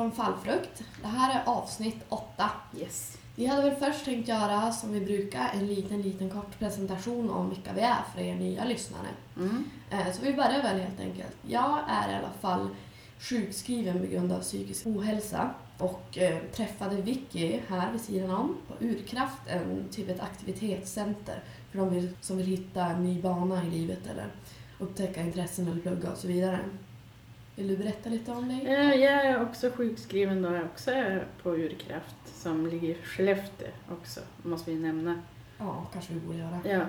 från Fallfrukt. Det här är avsnitt åtta. Yes. Vi hade väl först tänkt göra som vi brukar, en liten, liten kort presentation om vilka vi är för er nya lyssnare. Mm. Eh, Så vi börjar väl helt enkelt. Jag är i alla fall sjukskriven på grund av psykisk ohälsa och eh, träffade Vicky här vid sidan om på Urkraft, en, typ ett aktivitetscenter för de som vill hitta en ny bana i livet eller upptäcka intressen eller plugga och så vidare. Vill du berätta lite om dig? Eh, Jag är också sjukskriven då jag också är på Urkraft som ligger i Skellefteå också, måste vi nämna. Ja, kanske vi borde göra. Ja,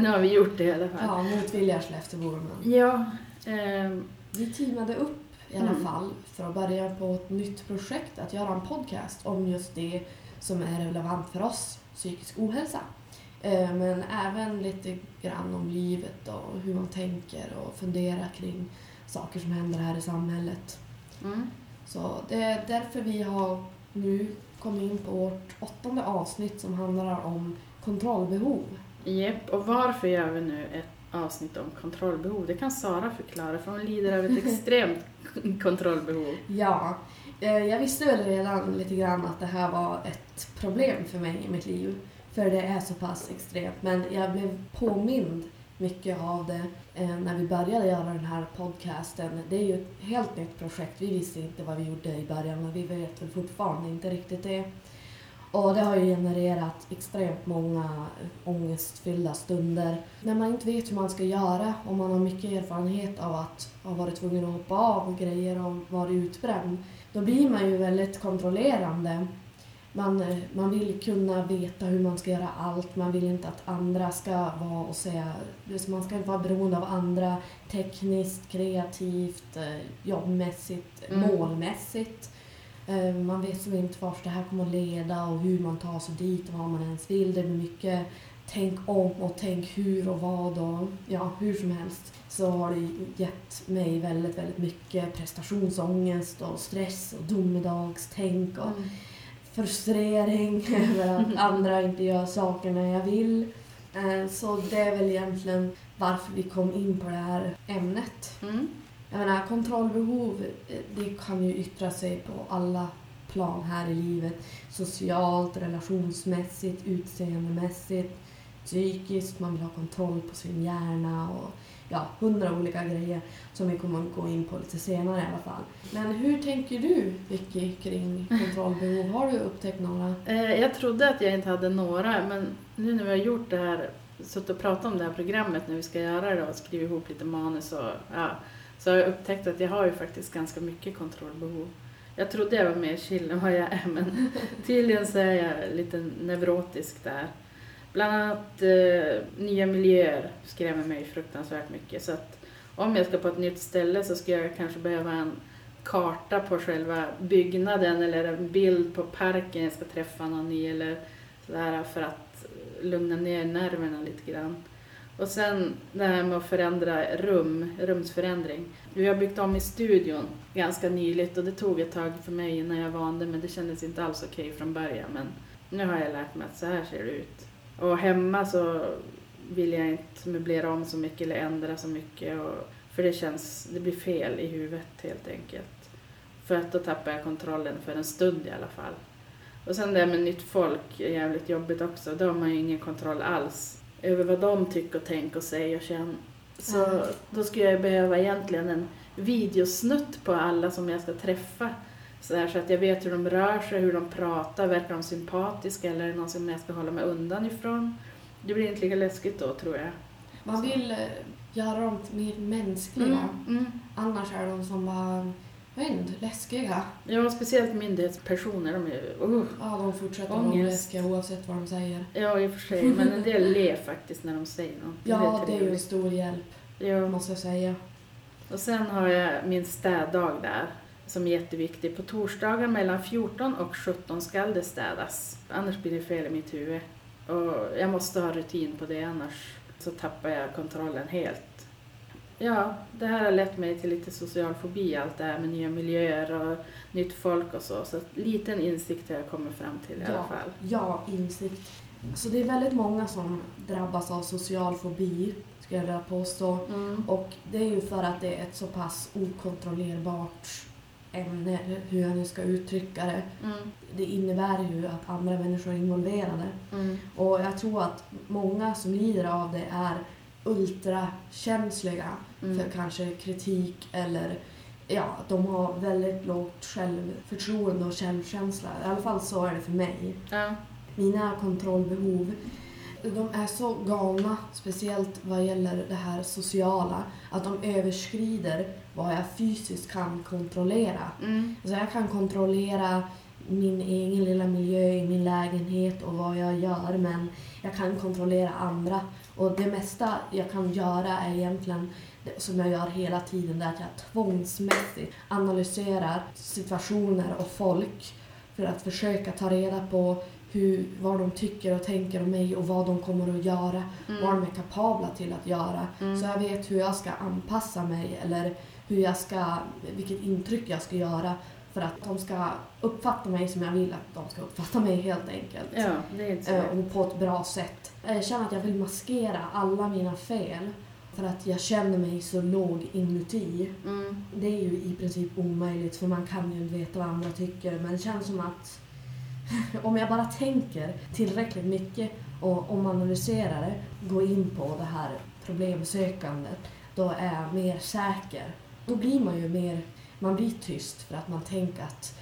nu, har vi gjort det i alla fall. Ja, motvilliga Skellefteåbor men. Ja, ehm, Vi teamade upp i alla Mm. fall för att börja på ett nytt projekt, att göra en podcast om just det som är relevant för oss, psykisk ohälsa. Eh, Men även lite grann om livet och hur man tänker och funderar kring saker som händer här i samhället. mm. Så det är därför vi har nu kommit in på vårt åttonde avsnitt som handlar om kontrollbehov. Japp, och varför gör vi nu ett avsnitt om kontrollbehov? Det kan Sara förklara för hon lider av ett extremt kontrollbehov. Ja, eh, jag visste väl redan lite grann att det här var ett problem för mig i mitt liv. För det är så pass extremt. Men jag blev påmind mycket av det eh, när vi började göra den här podcasten. Det är ju ett helt nytt projekt. Vi visste inte vad vi gjorde i början men vi vet väl fortfarande inte riktigt det. Och det har ju genererat extremt många ångestfyllda stunder. När man inte vet hur man ska göra och man har mycket erfarenhet av att ha varit tvungen att hoppa av och grejer och varit utbränd. Då blir man ju väldigt kontrollerande. Man, eh, man vill kunna veta hur man ska göra allt. Man vill inte att andra ska vara och säga... Man ska inte vara beroende av andra tekniskt, kreativt, eh, jobbmässigt, Mm. målmässigt. Eh, Man vet som inte vart det här kommer att leda och hur man tar sig dit och vad man ens vill. Det blir mycket tänk om och tänk hur och vad och ja, hur som helst så har det gett mig väldigt, väldigt mycket prestationsångest och stress och domedagstänk och frustrering över att andra inte gör saker när jag vill. Eh, Så det är väl egentligen varför vi kom in på det här ämnet. Mm. Jag menar, kontrollbehov eh, det kan ju yttra sig på alla plan här i livet. Socialt, relationsmässigt, utseendemässigt, psykiskt, man vill ha kontroll på sin hjärna och ja, hundra olika grejer som vi kommer att gå in på lite senare i alla fall. Men hur tänker du, Vicky, kring kontrollbehov? Har du upptäckt några? Eh, Jag trodde att jag inte hade några, men nu när vi har gjort det här, suttit och pratat om det här programmet när vi ska göra det och skrivit ihop lite manus och ja, så har jag upptäckt att jag har ju faktiskt ganska mycket kontrollbehov. Jag trodde jag var mer chill än vad jag är, men tydligen så är jag lite neurotisk där. Bland annat eh, nya miljöer skrämmer mig fruktansvärt mycket. Så att om jag ska på ett nytt ställe så ska jag kanske behöva en karta på själva byggnaden eller en bild på parken jag ska träffa någon i eller sådär för att eh, lugna ner nerverna lite grann. Och sen det här med att förändra rum, rumsförändring. Vi har byggt om i studion ganska nyligt och det tog ett tag för mig innan jag vande men det kändes inte alls okej från början. Men nu har jag lärt mig att så här ser det ut. Och hemma så vill jag inte möblera om så mycket eller ändra så mycket. Och, för det känns, det blir fel i huvudet helt enkelt. För att då tappar jag kontrollen för en stund i alla fall. Och sen det här med nytt folk är jävligt jobbigt också. Då har man ju ingen kontroll alls över vad de tycker och tänker och säger och känner. Så Mm. då skulle jag behöva egentligen en videosnutt på alla som jag ska träffa. Så, där, så att jag vet hur de rör sig, hur de pratar, verkar de sympatiska eller är det någon som jag ska hålla mig undan ifrån? Det blir inte lika läskigt då tror jag. Man vill eh, göra dem mer mänskliga. Mm, mm. Annars är de som bara, jag vet inte, läskiga. Ja, speciellt myndighetspersoner, de är uh, Ja, de fortsätter vara läskiga oavsett vad de säger. Ja, i och för sig, men en del ler faktiskt när de säger något. Ja, det är ju en stor hjälp, Ja. måste jag säga. Och sen har jag min städdag där som är jätteviktig. På torsdagar mellan 14 och 17 skall det städas. Annars blir det fel i mitt huvud. Och jag måste ha rutin på det annars så tappar jag kontrollen helt. Ja, det här har lett mig till lite social fobi, allt det här med nya miljöer och nytt folk och så. Så liten insikt har jag kommit fram till i alla Ja. fall. Ja, insikt. Så det är väldigt många som drabbas av social fobi, skulle jag vilja påstå. Mm. Och det är ju för att det är ett så pass okontrollerbart ämne, hur jag nu ska uttrycka det. Mm. Det innebär ju att andra människor är involverade. Mm. Och jag tror att många som lider av det är ultrakänsliga Mm. för kanske kritik eller ja, de har väldigt lågt självförtroende och självkänsla. I alla fall så är det för mig. Ja. Mina kontrollbehov, de är så galna, speciellt vad gäller det här sociala, att de överskrider vad jag fysiskt kan kontrollera. Mm. Så jag kan kontrollera min egen lilla miljö i min lägenhet och vad jag gör men jag kan kontrollera andra. Och det mesta jag kan göra är egentligen det som jag gör hela tiden, det är att jag tvångsmässigt analyserar situationer och folk för att försöka ta reda på hur, vad de tycker och tänker om mig och vad de kommer att göra, vad de Mm. är kapabla till att göra. Mm. Så jag vet hur jag ska anpassa mig eller hur jag ska, vilket intryck jag ska göra för att de ska uppfatta mig som jag vill att de ska uppfatta mig helt enkelt. Ja, det är inte så Eh. Och på ett bra sätt. Jag känner att jag vill maskera alla mina fel för att jag känner mig så låg inuti. Mm. Det är ju i princip omöjligt för man kan ju inte veta vad andra tycker men det känns som att om jag bara tänker tillräckligt mycket och om man analyserar det, går in på det här problemsökandet, då är jag mer säker. Då blir man ju mer, man blir tyst för att man tänker att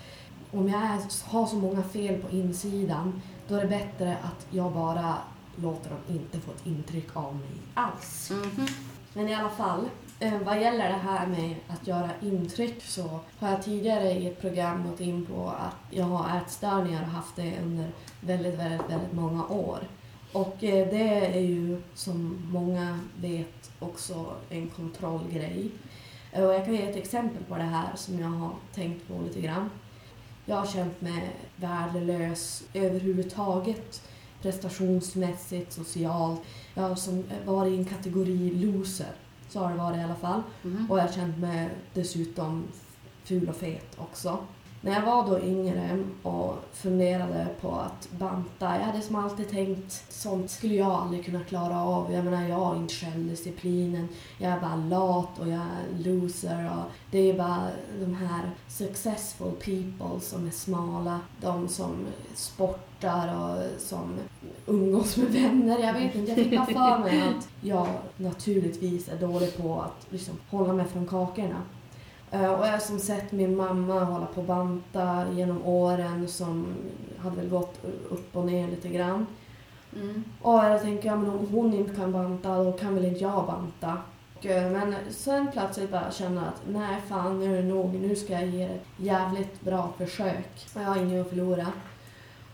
om jag är, har så många fel på insidan, då är det bättre att jag bara låter dem inte få ett intryck av mig alls. Mhm. Men i alla fall, eh, vad gäller det här med att göra intryck så har jag tidigare i ett program gått in på att jag har ätstörningar och haft det under väldigt, väldigt, väldigt många år. Och eh, det är ju som många vet också en kontrollgrej. Eh, och jag kan ge ett exempel på det här som jag har tänkt på lite grann. Jag har känt mig värdelös överhuvudtaget prestationsmässigt, socialt. Jag som varit i en kategori loser. Så har det varit i alla fall. Mhm. Och jag har känt mig dessutom ful och fet också. När jag var då yngre och funderade på att banta, jag hade som alltid tänkt sånt skulle jag aldrig kunna klara av. Jag menar jag har inte självdisciplinen, jag är bara lat och jag är loser och det är bara de här successful people som är smala, de som sportar och som umgås med vänner. Jag vet inte, jag fick bara för mig att jag naturligtvis är dålig på att liksom hålla mig från kakorna. Eh, Och jag har som sett min mamma hålla på och banta genom åren som hade väl gått upp och ner lite grann. Mm. Och jag tänker, ja, men om hon inte kan banta, då kan väl inte jag banta. Eh, Men sen plötsligt bara känna att nej fan nu är det nog, nu ska jag ge ett jävligt bra försök. Jag har inget att förlora.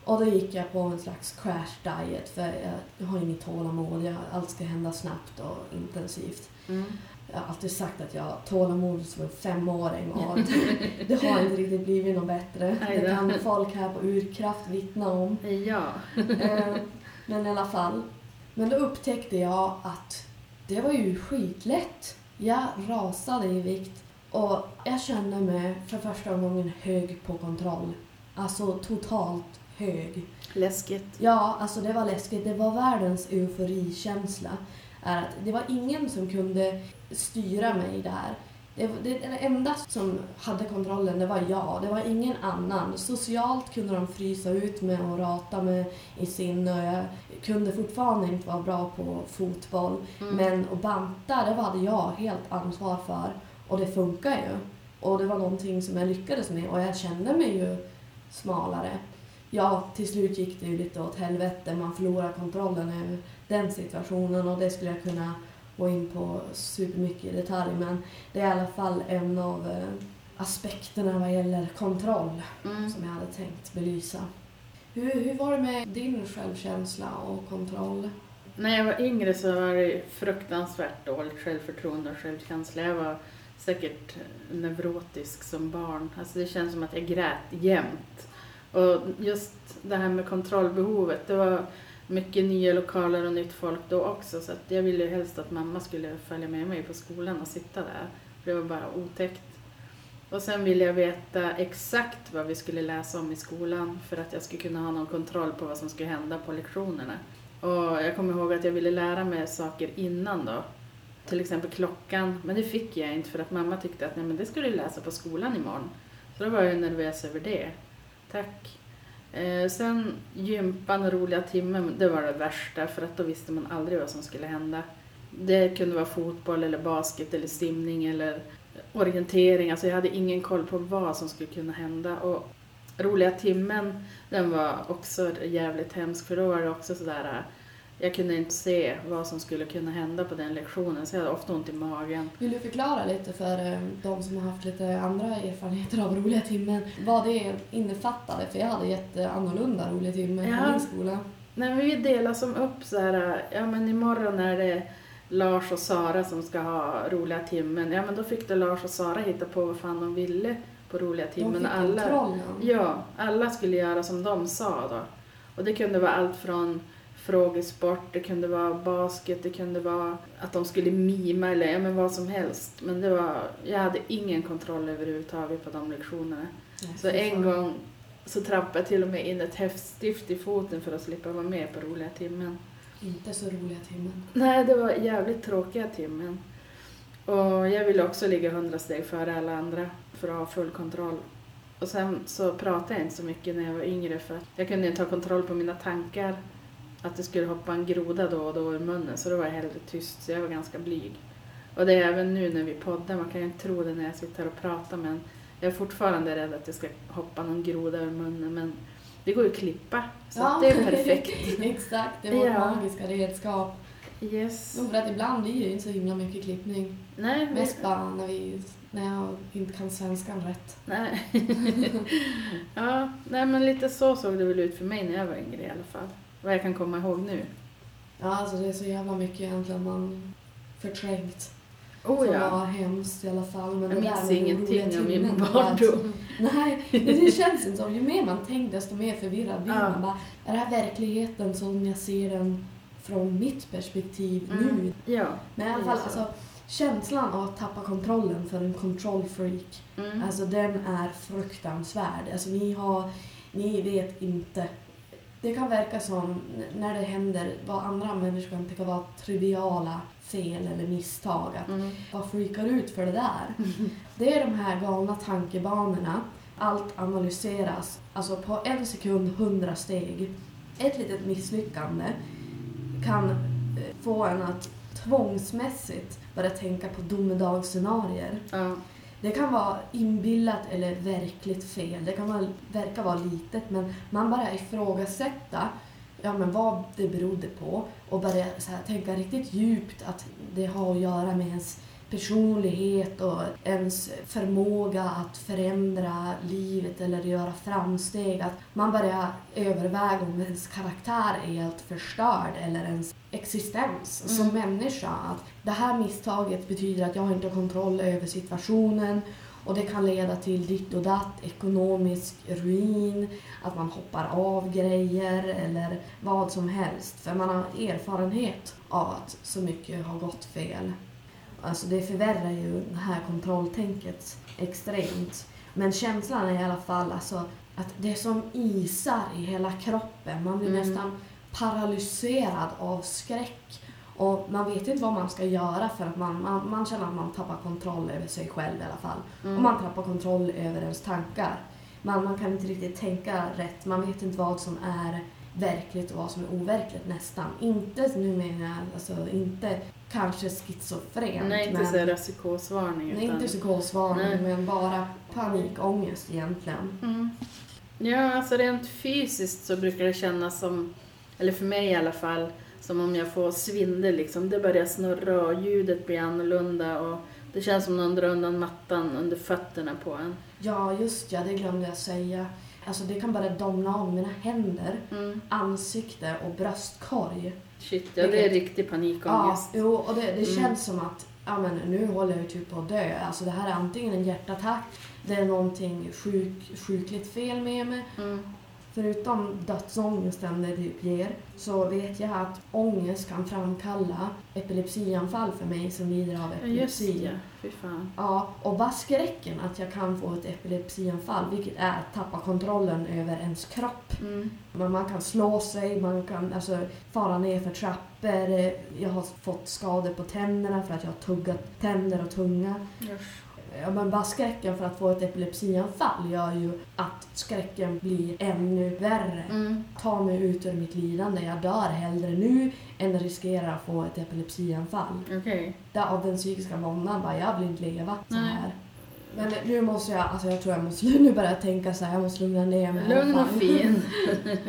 Och då gick jag på en slags crash diet för jag, jag har inget tålamod, jag, allt ska hända snabbt och intensivt. Mm. Jag har alltid sagt att jag har tålamod som en femåring och det, det har inte riktigt blivit något bättre. Det kan folk här på Urkraft vittna om. Ja. Eh, Men i alla fall. Men då upptäckte jag att det var ju skitlätt. Jag rasade i vikt och jag kände mig för första gången hög på kontroll. Alltså totalt hög. Läskigt. Ja, alltså det var läskigt. Det var världens euforikänsla. Är att det var ingen som kunde styra mig där. Det, det, det enda som hade kontrollen, det var jag. Det var ingen annan. Socialt kunde de frysa ut mig och rata mig i sin... Och jag kunde fortfarande inte vara bra på fotboll. Mm. Men att banta, det hade jag helt ansvar för. Och det funkar ju. Och det var någonting som jag lyckades med och jag kände mig ju smalare. Ja, till slut gick det ju lite åt helvete. Man förlorade kontrollen över den situationen och det skulle jag kunna gå in på supermycket i detalj. Men det är i alla fall en av eh, aspekterna vad gäller kontroll Mm. som jag hade tänkt belysa. Hur, hur var det med din självkänsla och kontroll? När jag var yngre så var det fruktansvärt dåligt självförtroende och självkänsla. Jag var säkert neurotisk som barn. Alltså det känns som att jag grät jämt. Och just det här med kontrollbehovet, det var mycket nya lokaler och nytt folk då också. Så att jag ville ju helst att mamma skulle följa med mig på skolan och sitta där. För det var bara otäckt. Och sen ville jag veta exakt vad vi skulle läsa om i skolan för att jag skulle kunna ha någon kontroll på vad som skulle hända på lektionerna. Och jag kommer ihåg att jag ville lära mig saker innan då. Till exempel klockan, men det fick jag inte för att mamma tyckte att nej men det ska du läsa på skolan imorgon. Så då var jag nervös över det. Tack. Eh, sen gympan och roliga timmen, det var det värsta för att då visste man aldrig vad som skulle hända. Det kunde vara fotboll eller basket eller simning eller orientering. Alltså jag hade ingen koll på vad som skulle kunna hända. Och roliga timmen, den var också jävligt hemsk för då var det också sådär jag kunde inte se vad som skulle kunna hända på den lektionen så jag hade ofta ont i magen. Vill du förklara lite för eh, de som har haft lite andra erfarenheter av roliga timmen vad det innefattade? För jag hade jätteannorlunda roliga timmen Ja. på min skola. Nej, men vi delar som upp så här, ja men imorgon är det Lars och Sara som ska ha roliga timmen. Ja men då fick det Lars och Sara hitta på vad fan de ville på roliga De timmen. fick Alla, kontrollen. ja, alla skulle göra som de sa då. Och det kunde vara allt från frågesport, det kunde vara basket, det kunde vara att de skulle mima eller ja, men vad som helst. Men det var, jag hade ingen kontroll överhuvudtaget på de lektionerna. Nej, Så en gång så trampade jag till och med in ett häftstift i foten för att slippa vara med på roliga timmen. Inte så roliga timmen. Nej, det var jävligt tråkiga timmen. Och jag ville också ligga hundra steg före alla andra för att ha full kontroll. Och sen så pratade jag inte så mycket när jag var yngre för att jag kunde inte ha kontroll på mina tankar. Att det skulle hoppa en groda då och då ur munnen så då var jag hellre tyst så jag var ganska blyg. Och det är även nu när vi poddar, man kan ju inte tro det när jag sitter här och pratar men jag är fortfarande rädd att det ska hoppa någon groda ur munnen men det går ju att klippa så att det är perfekt. Exakt, det är vårt Ja. magiska redskap. Yes. Jo, för att ibland blir det ju inte så himla mycket klippning. Nej, Mest bara när, vi, när jag inte kan svenskan rätt. Nej. ja, nej men lite så såg det väl ut för mig när jag var yngre i alla fall. Vad jag kan komma ihåg nu. Ja, alltså det är så jävla mycket egentligen man förträngt. Oh som ja, var hemskt i alla fall. Men jag minns ingenting av min barndom. Nej, det känns inte så. Ju mer man tänker desto mer förvirrad blir Ja. man. Bara, är det här verkligheten som jag ser den från mitt perspektiv Mm. nu? Ja. Men i alla fall, så. alltså, känslan av att tappa kontrollen för en kontrollfreak, Mm. alltså den är fruktansvärd. Alltså ni har, ni vet inte. Det kan verka som, när det händer, vad andra människor kan tycka vara triviala fel eller misstag. Att Mm. vad freakar ut för det där? Det är de här galna tankebanorna. Allt analyseras, alltså på en sekund hundra steg. Ett litet misslyckande kan eh, få en att tvångsmässigt börja tänka på domedagsscenarier. Ja. Det kan vara inbillat eller verkligt fel. Det kan vara, verka vara litet men man bara ifrågasätta ja, men vad det berodde på och börja så här, tänka riktigt djupt att det har att göra med ens personlighet och ens förmåga att förändra livet eller göra framsteg. Att man börjar överväga om ens karaktär är helt förstörd eller ens existens som människa. Att det här misstaget betyder att jag inte har kontroll över situationen och det kan leda till ditt och datt, ekonomisk ruin, att man hoppar av grejer eller vad som helst. För man har erfarenhet av att så mycket har gått fel. Alltså det förvärrar ju det här kontrolltänket extremt. Men känslan är i alla fall alltså att det är som isar i hela kroppen. Man blir Mm. nästan paralyserad av skräck. Och man vet inte vad man ska göra för att man, man, man känner att man tappar kontroll över sig själv i alla fall. Mm. Och man tappar kontroll över ens tankar. Man, man kan inte riktigt tänka rätt. Man vet inte vad som är verkligt och vad som är overkligt nästan. Inte, nu menar jag, alltså inte kanske schizofrent. Nej, inte men, så psykosvarning. nej, utan- inte psykosvarning, Nej. men bara panikångest egentligen. Mm. Ja, alltså rent fysiskt så brukar det kännas som, eller för mig i alla fall, som om jag får svindel liksom. Det börjar snurra och ljudet blir annorlunda och det känns som någon drar undan mattan under fötterna på en. Ja, just ja, det glömde jag säga. Alltså det kan bara domna av mina händer, Mm. ansikte och bröstkorg. Shit, ja det är riktig panikångest. Ja, jo, och det, det Mm. känns som att ja, men nu håller jag typ på att dö. Alltså det här är antingen en hjärtattack, det är någonting sjuk, sjukligt fel med mig. Mm. Förutom dödsångesten det typ ger så vet jag att ångest kan framkalla epilepsianfall för mig som lider av Ja, just epilepsi. ja. Fy fan. Ja, och bara skräcken att jag kan få ett epilepsianfall, vilket är att tappa kontrollen över ens kropp. Mm. Men man kan slå sig, man kan alltså, fara ner för trappor. Jag har fått skador på tänderna för att jag har tuggat tänder och tunga. Usch. Ja, men bara skräcken för att få ett epilepsianfall gör ju att skräcken blir ännu värre. Mm. Ta mig ut ur mitt lidande. Jag dör hellre nu än riskerar att få ett epilepsianfall. Okej. Där av den psykiska våndan bara, jag vill inte leva så Nej. här. Men nu måste jag, alltså jag tror jag måste nu börja tänka så här, jag måste lugna ner mig. Lugn och fin.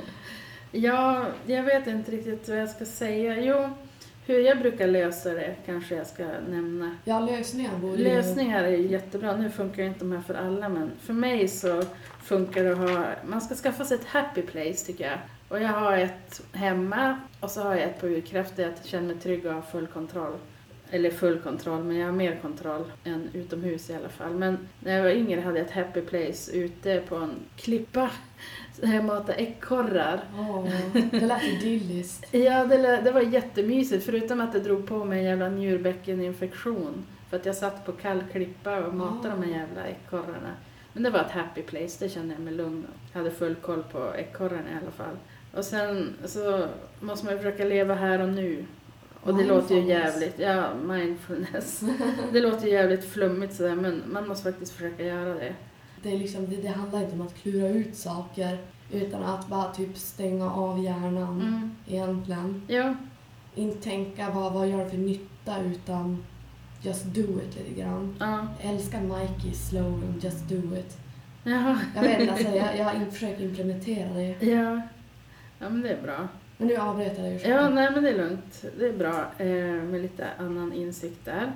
ja, jag vet inte riktigt vad jag ska säga. Jo, hur jag brukar lösa det kanske jag ska nämna. Ja, lösningar borde Lösningar är jättebra. Nu funkar inte de här för alla, men för mig så funkar det att ha... Man ska skaffa sig ett happy place, tycker jag. Och jag har ett hemma och så har jag ett på urkraft där jag känner mig trygg och har full kontroll. Eller full kontroll, men jag har mer kontroll än utomhus i alla fall. Men när jag var yngre hade jag ett happy place ute på en klippa där jag matade ekorrar. Åh, det lät idylliskt. Ja, det, lä- det var jättemysigt, förutom att det drog på mig en jävla njurbäckeninfektion. För att jag satt på kall klippa och matade de här jävla ekorrarna. Men det var ett happy place, det kände jag mig lugn och hade full koll på ekorrarna i alla fall. Och sen så måste man ju försöka leva här och nu. Och det låter ju jävligt, ja, mindfulness. Det låter ju jävligt flummigt sådär, men man måste faktiskt försöka göra det. Det, är liksom, det, det handlar inte om att klura ut saker utan att bara typ stänga av hjärnan Mm. egentligen. Ja, Inte tänka vad, vad gör det för nytta utan just do it lite grann. ja, Jag älskar Nikes slogan just do it. ja, Jag vet alltså, jag, jag försökt implementera det. ja. Ja, men det är bra. Men nu avbryter jag dig. Ja, nej men det är lugnt. Det är bra eh, med lite annan insikt där.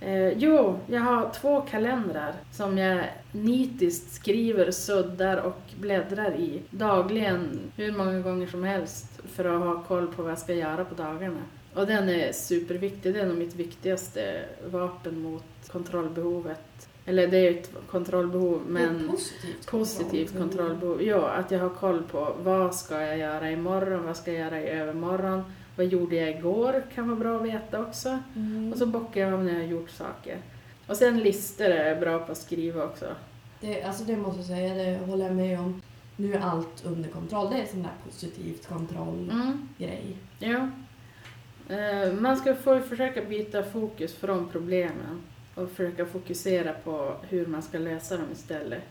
Eh, jo, jag har två kalendrar som jag nitiskt skriver, suddar och bläddrar i dagligen, hur många gånger som helst, för att ha koll på vad jag ska göra på dagarna. Och den är superviktig, det är nog mitt viktigaste vapen mot kontrollbehovet. Eller det är ju ett kontrollbehov, men positivt. positivt kontrollbehov. Ja, att jag har koll på vad ska jag göra imorgon, vad ska jag göra i övermorgon, vad gjorde jag igår kan vara bra att veta också. Mm. Och så bockar jag av när jag har gjort saker. Och sen listor är jag bra på att skriva också. Det, alltså det måste jag säga, det håller jag med om. Nu är allt under kontroll. Det är sån där positivt kontrollgrej. Mm, ja. Eh, Man ska få försöka byta fokus från problemen och försöka fokusera på hur man ska lösa dem istället.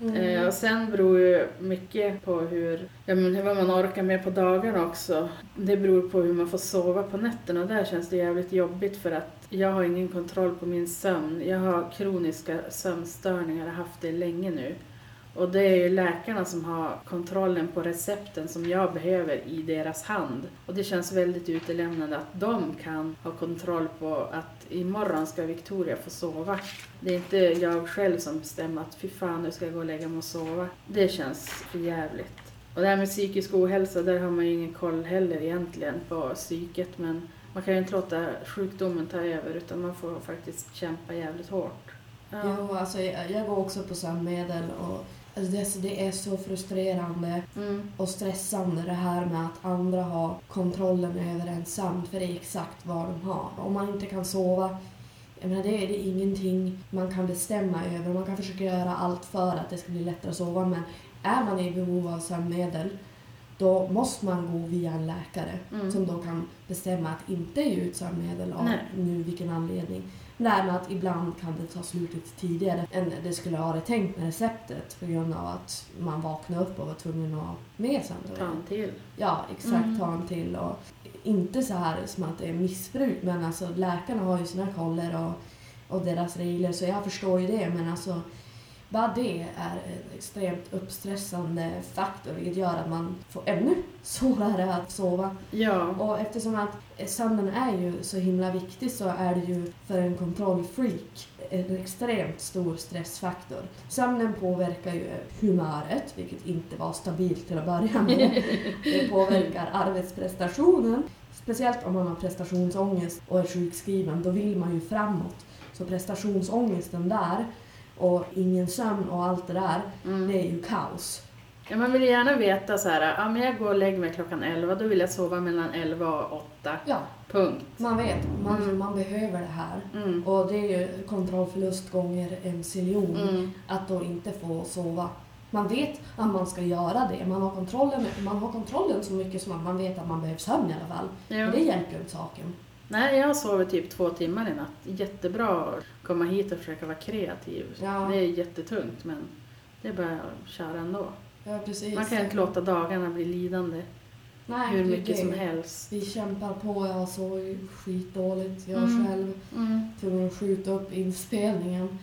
Mm. Eh, och sen beror ju mycket på hur, ja, men hur vad man orkar med på dagarna också. Det beror på hur man får sova på nätterna och där känns det jävligt jobbigt för att jag har ingen kontroll på min sömn. Jag har kroniska sömnstörningar, jag har haft det länge nu. Och det är ju läkarna som har kontrollen på recepten som jag behöver i deras hand. Och det känns väldigt utelämnande att de kan ha kontroll på att imorgon ska Victoria få sova. Det är inte jag själv som bestämmer att fy fan nu ska jag gå och lägga mig och sova. Det känns för jävligt. Och det här med psykisk ohälsa, där har man ju ingen koll heller egentligen på psyket men man kan ju inte låta sjukdomen ta över utan man får faktiskt kämpa jävligt hårt. Ja. Jo, alltså jag, jag går också på sömnmedel och alltså det, är så- det är så frustrerande Mm. och stressande det här med att andra har kontrollen över en sömn för det är exakt vad de har. Om man inte kan sova, jag menar det är det ingenting man kan bestämma över. Man kan försöka göra allt för att det ska bli lättare att sova men är man i behov av sömnmedel då måste man gå via en läkare Mm. som då kan bestämma att inte ge ut sömnmedel av nu vilken anledning. Det här med att ibland kan det ta slut lite tidigare än det skulle ha varit tänkt med receptet på grund av att man vaknade upp och var tvungen att ha med Ta sömnmedel. en till. Ja, exakt. Mm. Ta en till. Och inte så här som att det är missbruk men alltså läkarna har ju sina koller och, och deras regler så jag förstår ju det men alltså bara det är en extremt uppstressande faktor vilket gör att man får ännu svårare att sova. Ja. Och eftersom att sömnen är ju så himla viktig så är det ju för en kontrollfreak en extremt stor stressfaktor. Sömnen påverkar ju humöret, vilket inte var stabilt till att börja med. Det påverkar arbetsprestationen. Speciellt om man har prestationsångest och är sjukskriven, då vill man ju framåt. Så prestationsångesten där och ingen sömn och allt det där, Mm. det är ju kaos. Ja, man vill ju gärna veta så här, ja men jag går och lägger mig klockan 11, då vill jag sova mellan 11 och 8. Ja, Punkt. man vet, man, Mm. man behöver det här. Mm. Och det är ju kontrollförlust gånger en ziljon Mm. att då inte få sova. Man vet att man ska göra det. Man har, kontrollen, man har kontrollen så mycket som att man vet att man behöver sömn i alla fall. Ja. Men det hjälper ju saken. Nej, jag sovit typ två timmar i natt. Jättebra att komma hit och försöka vara kreativ. Ja. Det är jättetungt men det är bara att köra ändå. Ja, precis. Man kan inte låta dagarna bli lidande Nej, hur mycket det. som helst. Vi kämpar på. Jag sov skitdåligt. Jag Mm. själv Mm. tvungen att skjuta upp inspelningen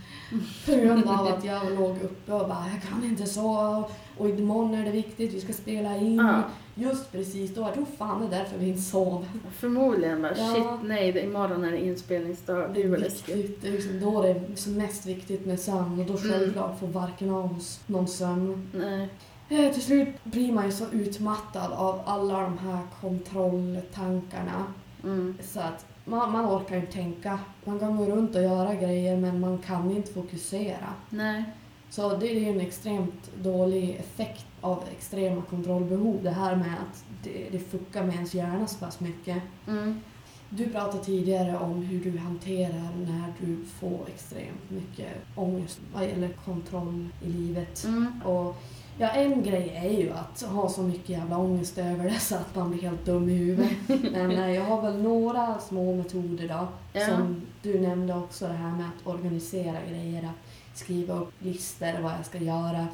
på grund av att jag låg uppe och bara jag kan inte sova och imorgon är det viktigt, vi ska spela in. Ja. Just precis då, jag tror fan det är därför vi inte sov. Förmodligen bara Ja. shit nej, det, imorgon är det inspelningsdag. Det är viktigt, det är liksom då det är som mest viktigt med sömn och då Mm. självklart får varken av oss någon sömn. Nej. Eh, Till slut blir man ju så utmattad av alla de här kontrolltankarna Mm. så att man, man orkar inte tänka. Man kan gå runt och göra grejer men man kan inte fokusera. Nej. Så det är ju en extremt dålig effekt av extrema kontrollbehov. Det här med att det, det fuckar med ens hjärna så pass mycket. Mm. Du pratade tidigare om hur du hanterar när du får extremt mycket ångest vad gäller kontroll i livet. Mm. Och ja, en grej är ju att ha så mycket jävla ångest över det så att man blir helt dum i huvudet. Men eh, jag har väl några små metoder då. Ja. Som du nämnde också, det här med att organisera grejer, att skriva upp listor vad jag ska göra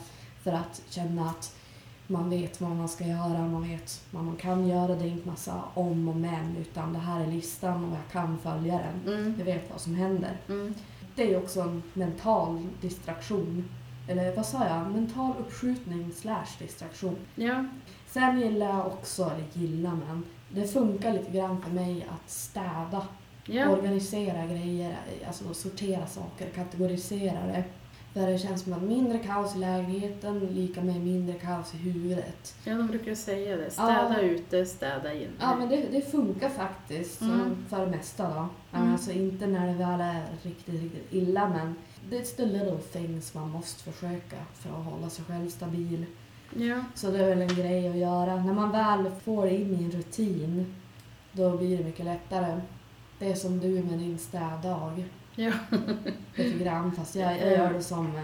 för att känna att man vet vad man ska göra, man vet vad man kan göra. Det är inte massa om och men utan det här är listan och jag kan följa den. Mm. Jag vet vad som händer. Mm. Det är ju också en mental distraktion. Eller vad sa jag? Mental uppskjutning slash distraktion. Ja. Sen gillar jag också, eller gillar men, det funkar lite grann för mig att städa Ja. organisera grejer, alltså sortera saker, kategorisera det. För det känns som att mindre kaos i lägenheten lika med mindre kaos i huvudet. ja, de brukar säga det. Städa Ja. ute, städa in. Ja men det, det funkar faktiskt Mm. för det mesta då. Mm. Alltså inte när det väl är riktigt, riktigt illa men it's the little things man måste försöka för att hålla sig själv stabil. Ja. Så det är väl en grej att göra. När man väl får in i en rutin då blir det mycket lättare. Det är som du med din städdag. Ja. lite grann fast jag, jag gör det som eh,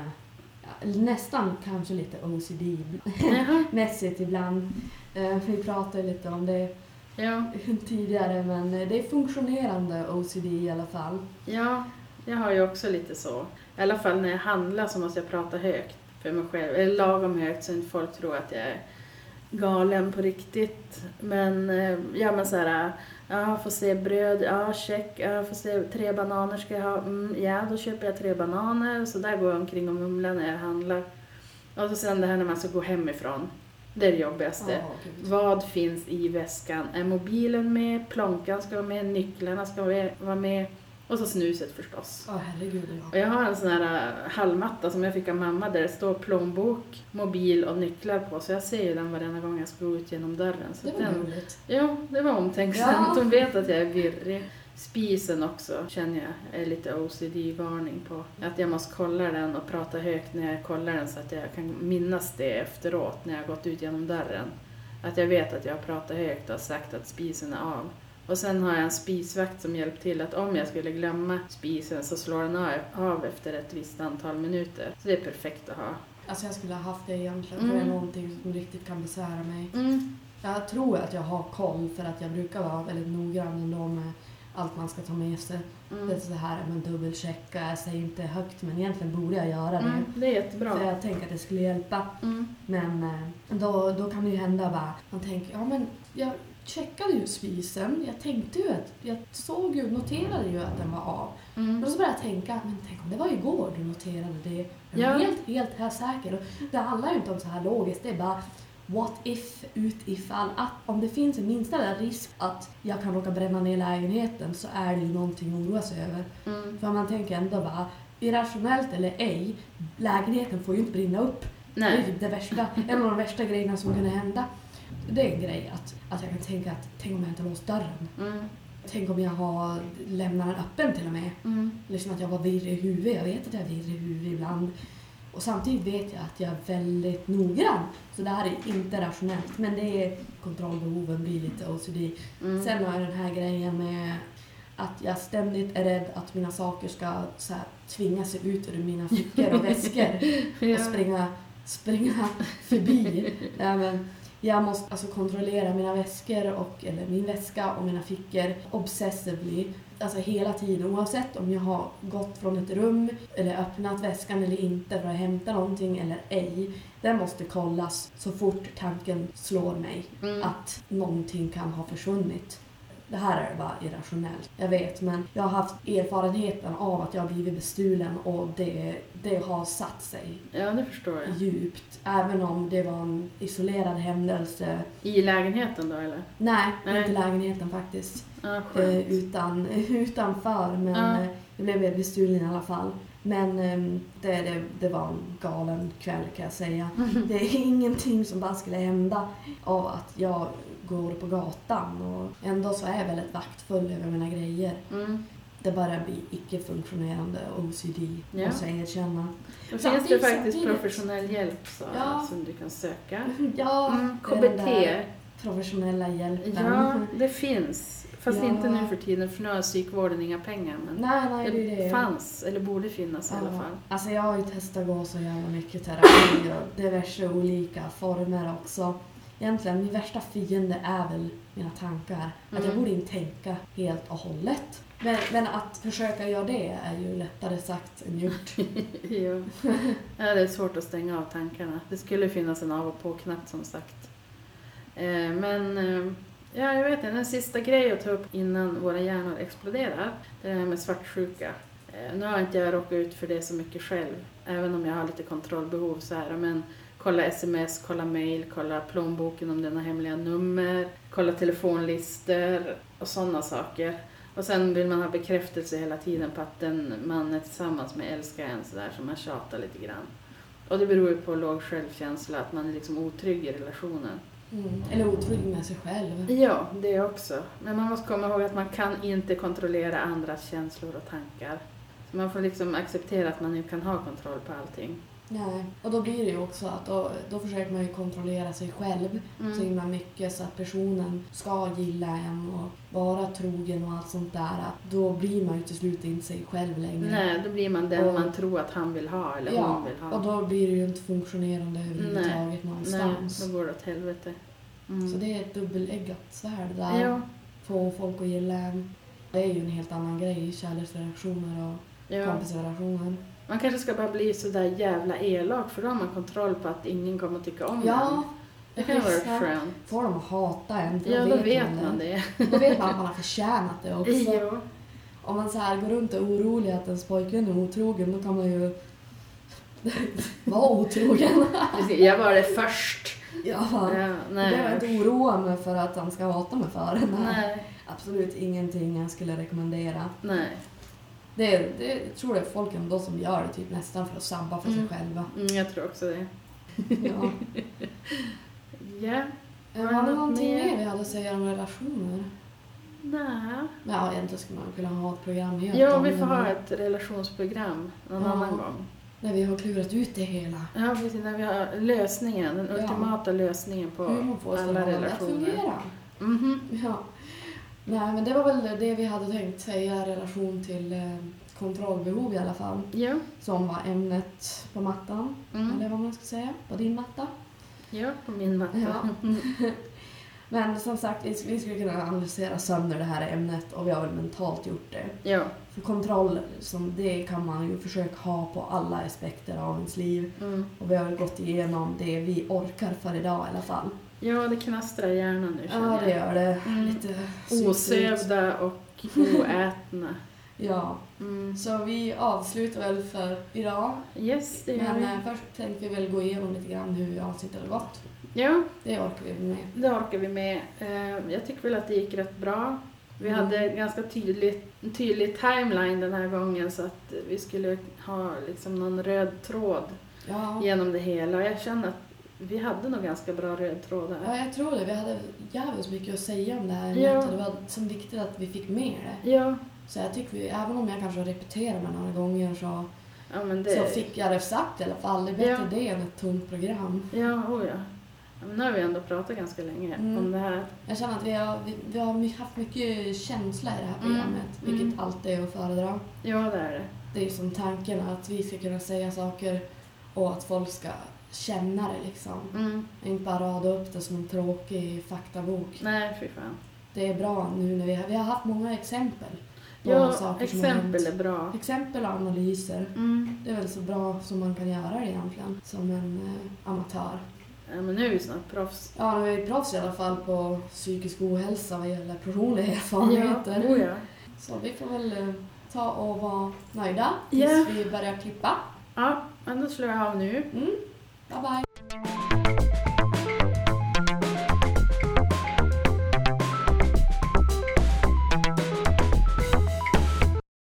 ja, nästan kanske lite OCD-mässigt ibland. Eh, Vi pratade lite om det Ja. tidigare men eh, det är funktionerande OCD i alla fall. Ja, jag har ju också lite så. I alla fall när jag handlar så måste jag prata högt för mig själv. Eller lagom högt så inte folk tror att jag är galen på riktigt. Men, ja men såhär, ja får se bröd, ja check, ja får se tre bananer ska jag ha, mm, ja då köper jag tre bananer. Så där går jag omkring och mumlar när jag handlar. Och så sen det här när man ska gå hemifrån. Det är det jobbigaste. Gud. Vad finns i väskan? Är mobilen med? Plånkan ska vara med? Nycklarna ska vara med? Och så snuset förstås. Ja, herregud Och ja. jag har en sån här äh, hallmatta som jag fick av mamma där det står plånbok, mobil och nycklar på. Så jag ser ju den varenda gång jag ska gå ut genom dörren. Så Det var den, roligt. ja, det var omtänksamt. Ja. Hon vet att jag är virrig. Spisen också känner jag är lite OCD-varning på. Att jag måste kolla den och prata högt när jag kollar den så att jag kan minnas det efteråt när jag har gått ut genom dörren. Att jag vet att jag har pratat högt och sagt att spisen är av. Och sen har jag en spisvakt som hjälper till att om jag skulle glömma spisen så slår den av- efter ett visst antal minuter. Så det är perfekt att ha. Alltså jag skulle ha haft det egentligen för det är Mm. någonting som riktigt kan besvära mig. Mm. Jag tror att jag har koll för att jag brukar vara väldigt noggrann ändå med allt man ska ta med sig. Det är Mm. så här, men dubbelchecka, jag säger inte högt men egentligen borde jag göra det. Mm, det är För jättebra. jag tänker att det skulle hjälpa. Mm. Men eh, då, då kan det ju hända bara, man tänker, ja men jag checkade ju spisen, jag tänkte ju att, jag såg ju, noterade ju att den var av. Mm. Och så började jag tänka, men tänk om det var igår du noterade det. Jag är Ja. helt, helt här säker. Och det handlar ju inte om så här logiskt, det är bara what if, ut ifall att om det finns en minsta risk att jag kan råka bränna ner lägenheten så är det ju någonting att oroa sig över. Mm. För man tänker ändå bara, irrationellt eller ej, lägenheten får ju inte brinna upp. Det är Nej. det värsta, en av de värsta grejerna som kunde hända. Det är en grej att, att jag kan tänka att tänk om jag inte har låst dörren. Mm. Tänk om jag har lämnat den öppen till och med. Mm. Liksom att jag var virrig i huvudet. Jag vet att jag är virrig i huvudet ibland. Och samtidigt vet jag att jag är väldigt noggrann. Så det här är inte rationellt. Men det är kontrollbehoven blir lite OCD. Mm. Sen har jag den här grejen med att jag ständigt är rädd att mina saker ska så här, tvinga sig ut ur mina fickor och väskor och ja. springa, springa förbi. Nej, men Jag måste alltså kontrollera mina väskor, och, eller min väska och mina fickor obsessively. Alltså hela tiden, oavsett om jag har gått från ett rum eller öppnat väskan eller inte för att hämta någonting eller ej. Den måste kollas så fort tanken slår mig Mm. att någonting kan ha försvunnit. Det här är bara irrationellt, jag vet, men jag har haft erfarenheten av att jag har blivit bestulen och det, det har satt sig Ja, det förstår jag. djupt. Även om det var en isolerad händelse. I lägenheten då eller? Nej, Nej. inte lägenheten faktiskt. Ja, Eh, utan, utanför, men Ja. eh, jag blev bestulen i alla fall. Men eh, det, det, det var en galen kväll kan jag säga. Det är ingenting som bara skulle hända av att jag går på gatan och ändå så är jag väldigt vaktfull över mina grejer. Mm. Det bara blir icke-funktionerande OCD, Ja. måste jag erkänna. Då finns det faktiskt professionell hjälp så, Ja. som du kan söka. Ja, Mm, KBT. professionella hjälpen. Ja, det finns. Fast Ja. inte nu för tiden för nu har psykvården inga pengar. Men Nej, nej, det det det. fanns, eller borde finnas i alla Ja. fall. Alltså jag har ju testat gå så jävla mycket terapi och diverse olika former också. Egentligen, min värsta fiende är väl mina tankar. Att jag Mm. borde inte tänka helt och hållet. Men, men att försöka göra det är ju lättare sagt än gjort. jo. Ja, det är svårt att stänga av tankarna. Det skulle finnas en av och på-knapp som sagt. Eh, Men eh, ja, jag vet inte, en sista grej att ta upp innan våra hjärnor exploderar. Det är det här med svartsjuka. Eh, Nu har inte jag råkat ut för det så mycket själv, även om jag har lite kontrollbehov så här. Men kolla sms, kolla mail, kolla plånboken om den har hemliga nummer, kolla telefonlistor och sådana saker. Och sen vill man ha bekräftelse hela tiden på att den man är tillsammans med älskar en sådär som man tjatar lite grann. Och det beror ju på låg självkänsla, att man är liksom otrygg i relationen. Mm. Eller otrygg med sig själv. Ja, det också. Men man måste komma ihåg att man kan inte kontrollera andras känslor och tankar. Så man får liksom acceptera att man inte kan ha kontroll på allting. Nej. Och då blir det ju också att då, då försöker man ju kontrollera sig själv så Mm. himla mycket så att personen ska gilla en och vara trogen och allt sånt där. Då blir man ju till slut inte sig själv längre. Nej, då blir man den Och- man tror att han vill ha eller Ja, hon vill ha. och då blir det ju inte funktionerande överhuvudtaget Nej, någonstans. då går det åt helvete. Mm. Så det är ett dubbeleggat svärd där. Ja, Få folk att gilla en. Det är ju en helt annan grej, kärleksrelationer och ja. kompisrelationer. Man kanske ska bara bli så där jävla elak för då har man kontroll på att ingen kommer att tycka om Ja. Det kan vara skönt. Får att hata en, för Ja, då då vet man det. det. Då vet man att man har förtjänat det också. Jo. Om man så här går runt och är orolig att ens pojkvän är otrogen, då kan man ju vara otrogen. Jag var det först. ja, Ja, jag behöver nej. inte oroa mig för att han ska hata mig för det. Nej. Nej. Absolut ingenting jag skulle rekommendera. Nej. Det, är, det jag tror är folk ändå som gör det typ nästan för att sabba för Mm. sig själva. Mm, jag tror också det. Ja. Ja. Var Har det någonting mer? mer vi hade att säga om relationer? Nej. Ja, egentligen skulle man kunna ha ett program helt Ja, vi får ha ett relationsprogram någon Ja. annan gång. När vi har klurat ut det hela. Ja, precis. När vi har lösningen, den Ja. ultimata lösningen på Hur man får alla alla att relationer. fungera. Mhm. Ja. Nej, men det var väl det vi hade tänkt säga i relation till eh, kontrollbehov i alla fall. Ja. Som var ämnet på mattan, Mm. eller vad man ska säga, på din matta. Ja, på min matta. Ja. Men som sagt, vi, vi skulle kunna analysera sönder det här ämnet och vi har väl mentalt gjort det. ja. För kontroll, som det kan man ju försöka ha på alla aspekter av ens liv. Mm. Och vi har väl gått igenom det vi orkar för idag i alla fall. Ja, det knastrar i hjärnan nu Ja, känner det jag. gör det. Mm. Lite. Osövda och oätna. Ja, Mm. så vi avslutar väl för idag. Yes, det gör Men vi. eh, först tänkte vi väl gå igenom lite grann hur avsnittet har gått. Ja, Det orkar vi med. det orkar vi med. Eh, Jag tycker väl att det gick rätt bra. Vi Mm. hade en ganska tydlig, tydlig timeline den här gången så att vi skulle ha liksom någon röd tråd Ja. genom det hela. Och jag känner att vi hade nog ganska bra röd tråd där. ja, jag tror det. Vi hade jävligt mycket att säga om det här Ja. det var så viktigt att vi fick med det. Ja, Så jag tycker vi, även om jag kanske har repeterat mig några gånger så, ja det... så fick jag det sagt i alla fall. Det är bättre Ja. det än ett tungt program. Ja, oh ja. men nu har vi ändå pratat ganska länge Mm. om det här. Jag känner att vi har, vi, vi har haft mycket känsla i det här Mm. programmet, vilket Mm. alltid är att föredra. Ja, det är det. Det är som tanken att vi ska kunna säga saker och att folk ska känna det liksom. Mm. Inte bara rada upp det som en tråkig faktabok. Nej, fy fan. Det är bra nu när vi har, vi har haft många exempel på Ja, saker som har hänt. exempel är bra. Exempel och analyser. Mm. Det är väl så bra som man kan göra det egentligen, som en eh, amatör. Ja, men nu är vi snart proffs. Ja, nu är vi proffs i alla fall på psykisk ohälsa vad gäller personliga erfarenheter. Ja, oh ja. Så vi får väl eh, ta och vara nöjda tills Ja. vi börjar klippa. ja, men då slår jag av nu. Mm. 拜拜。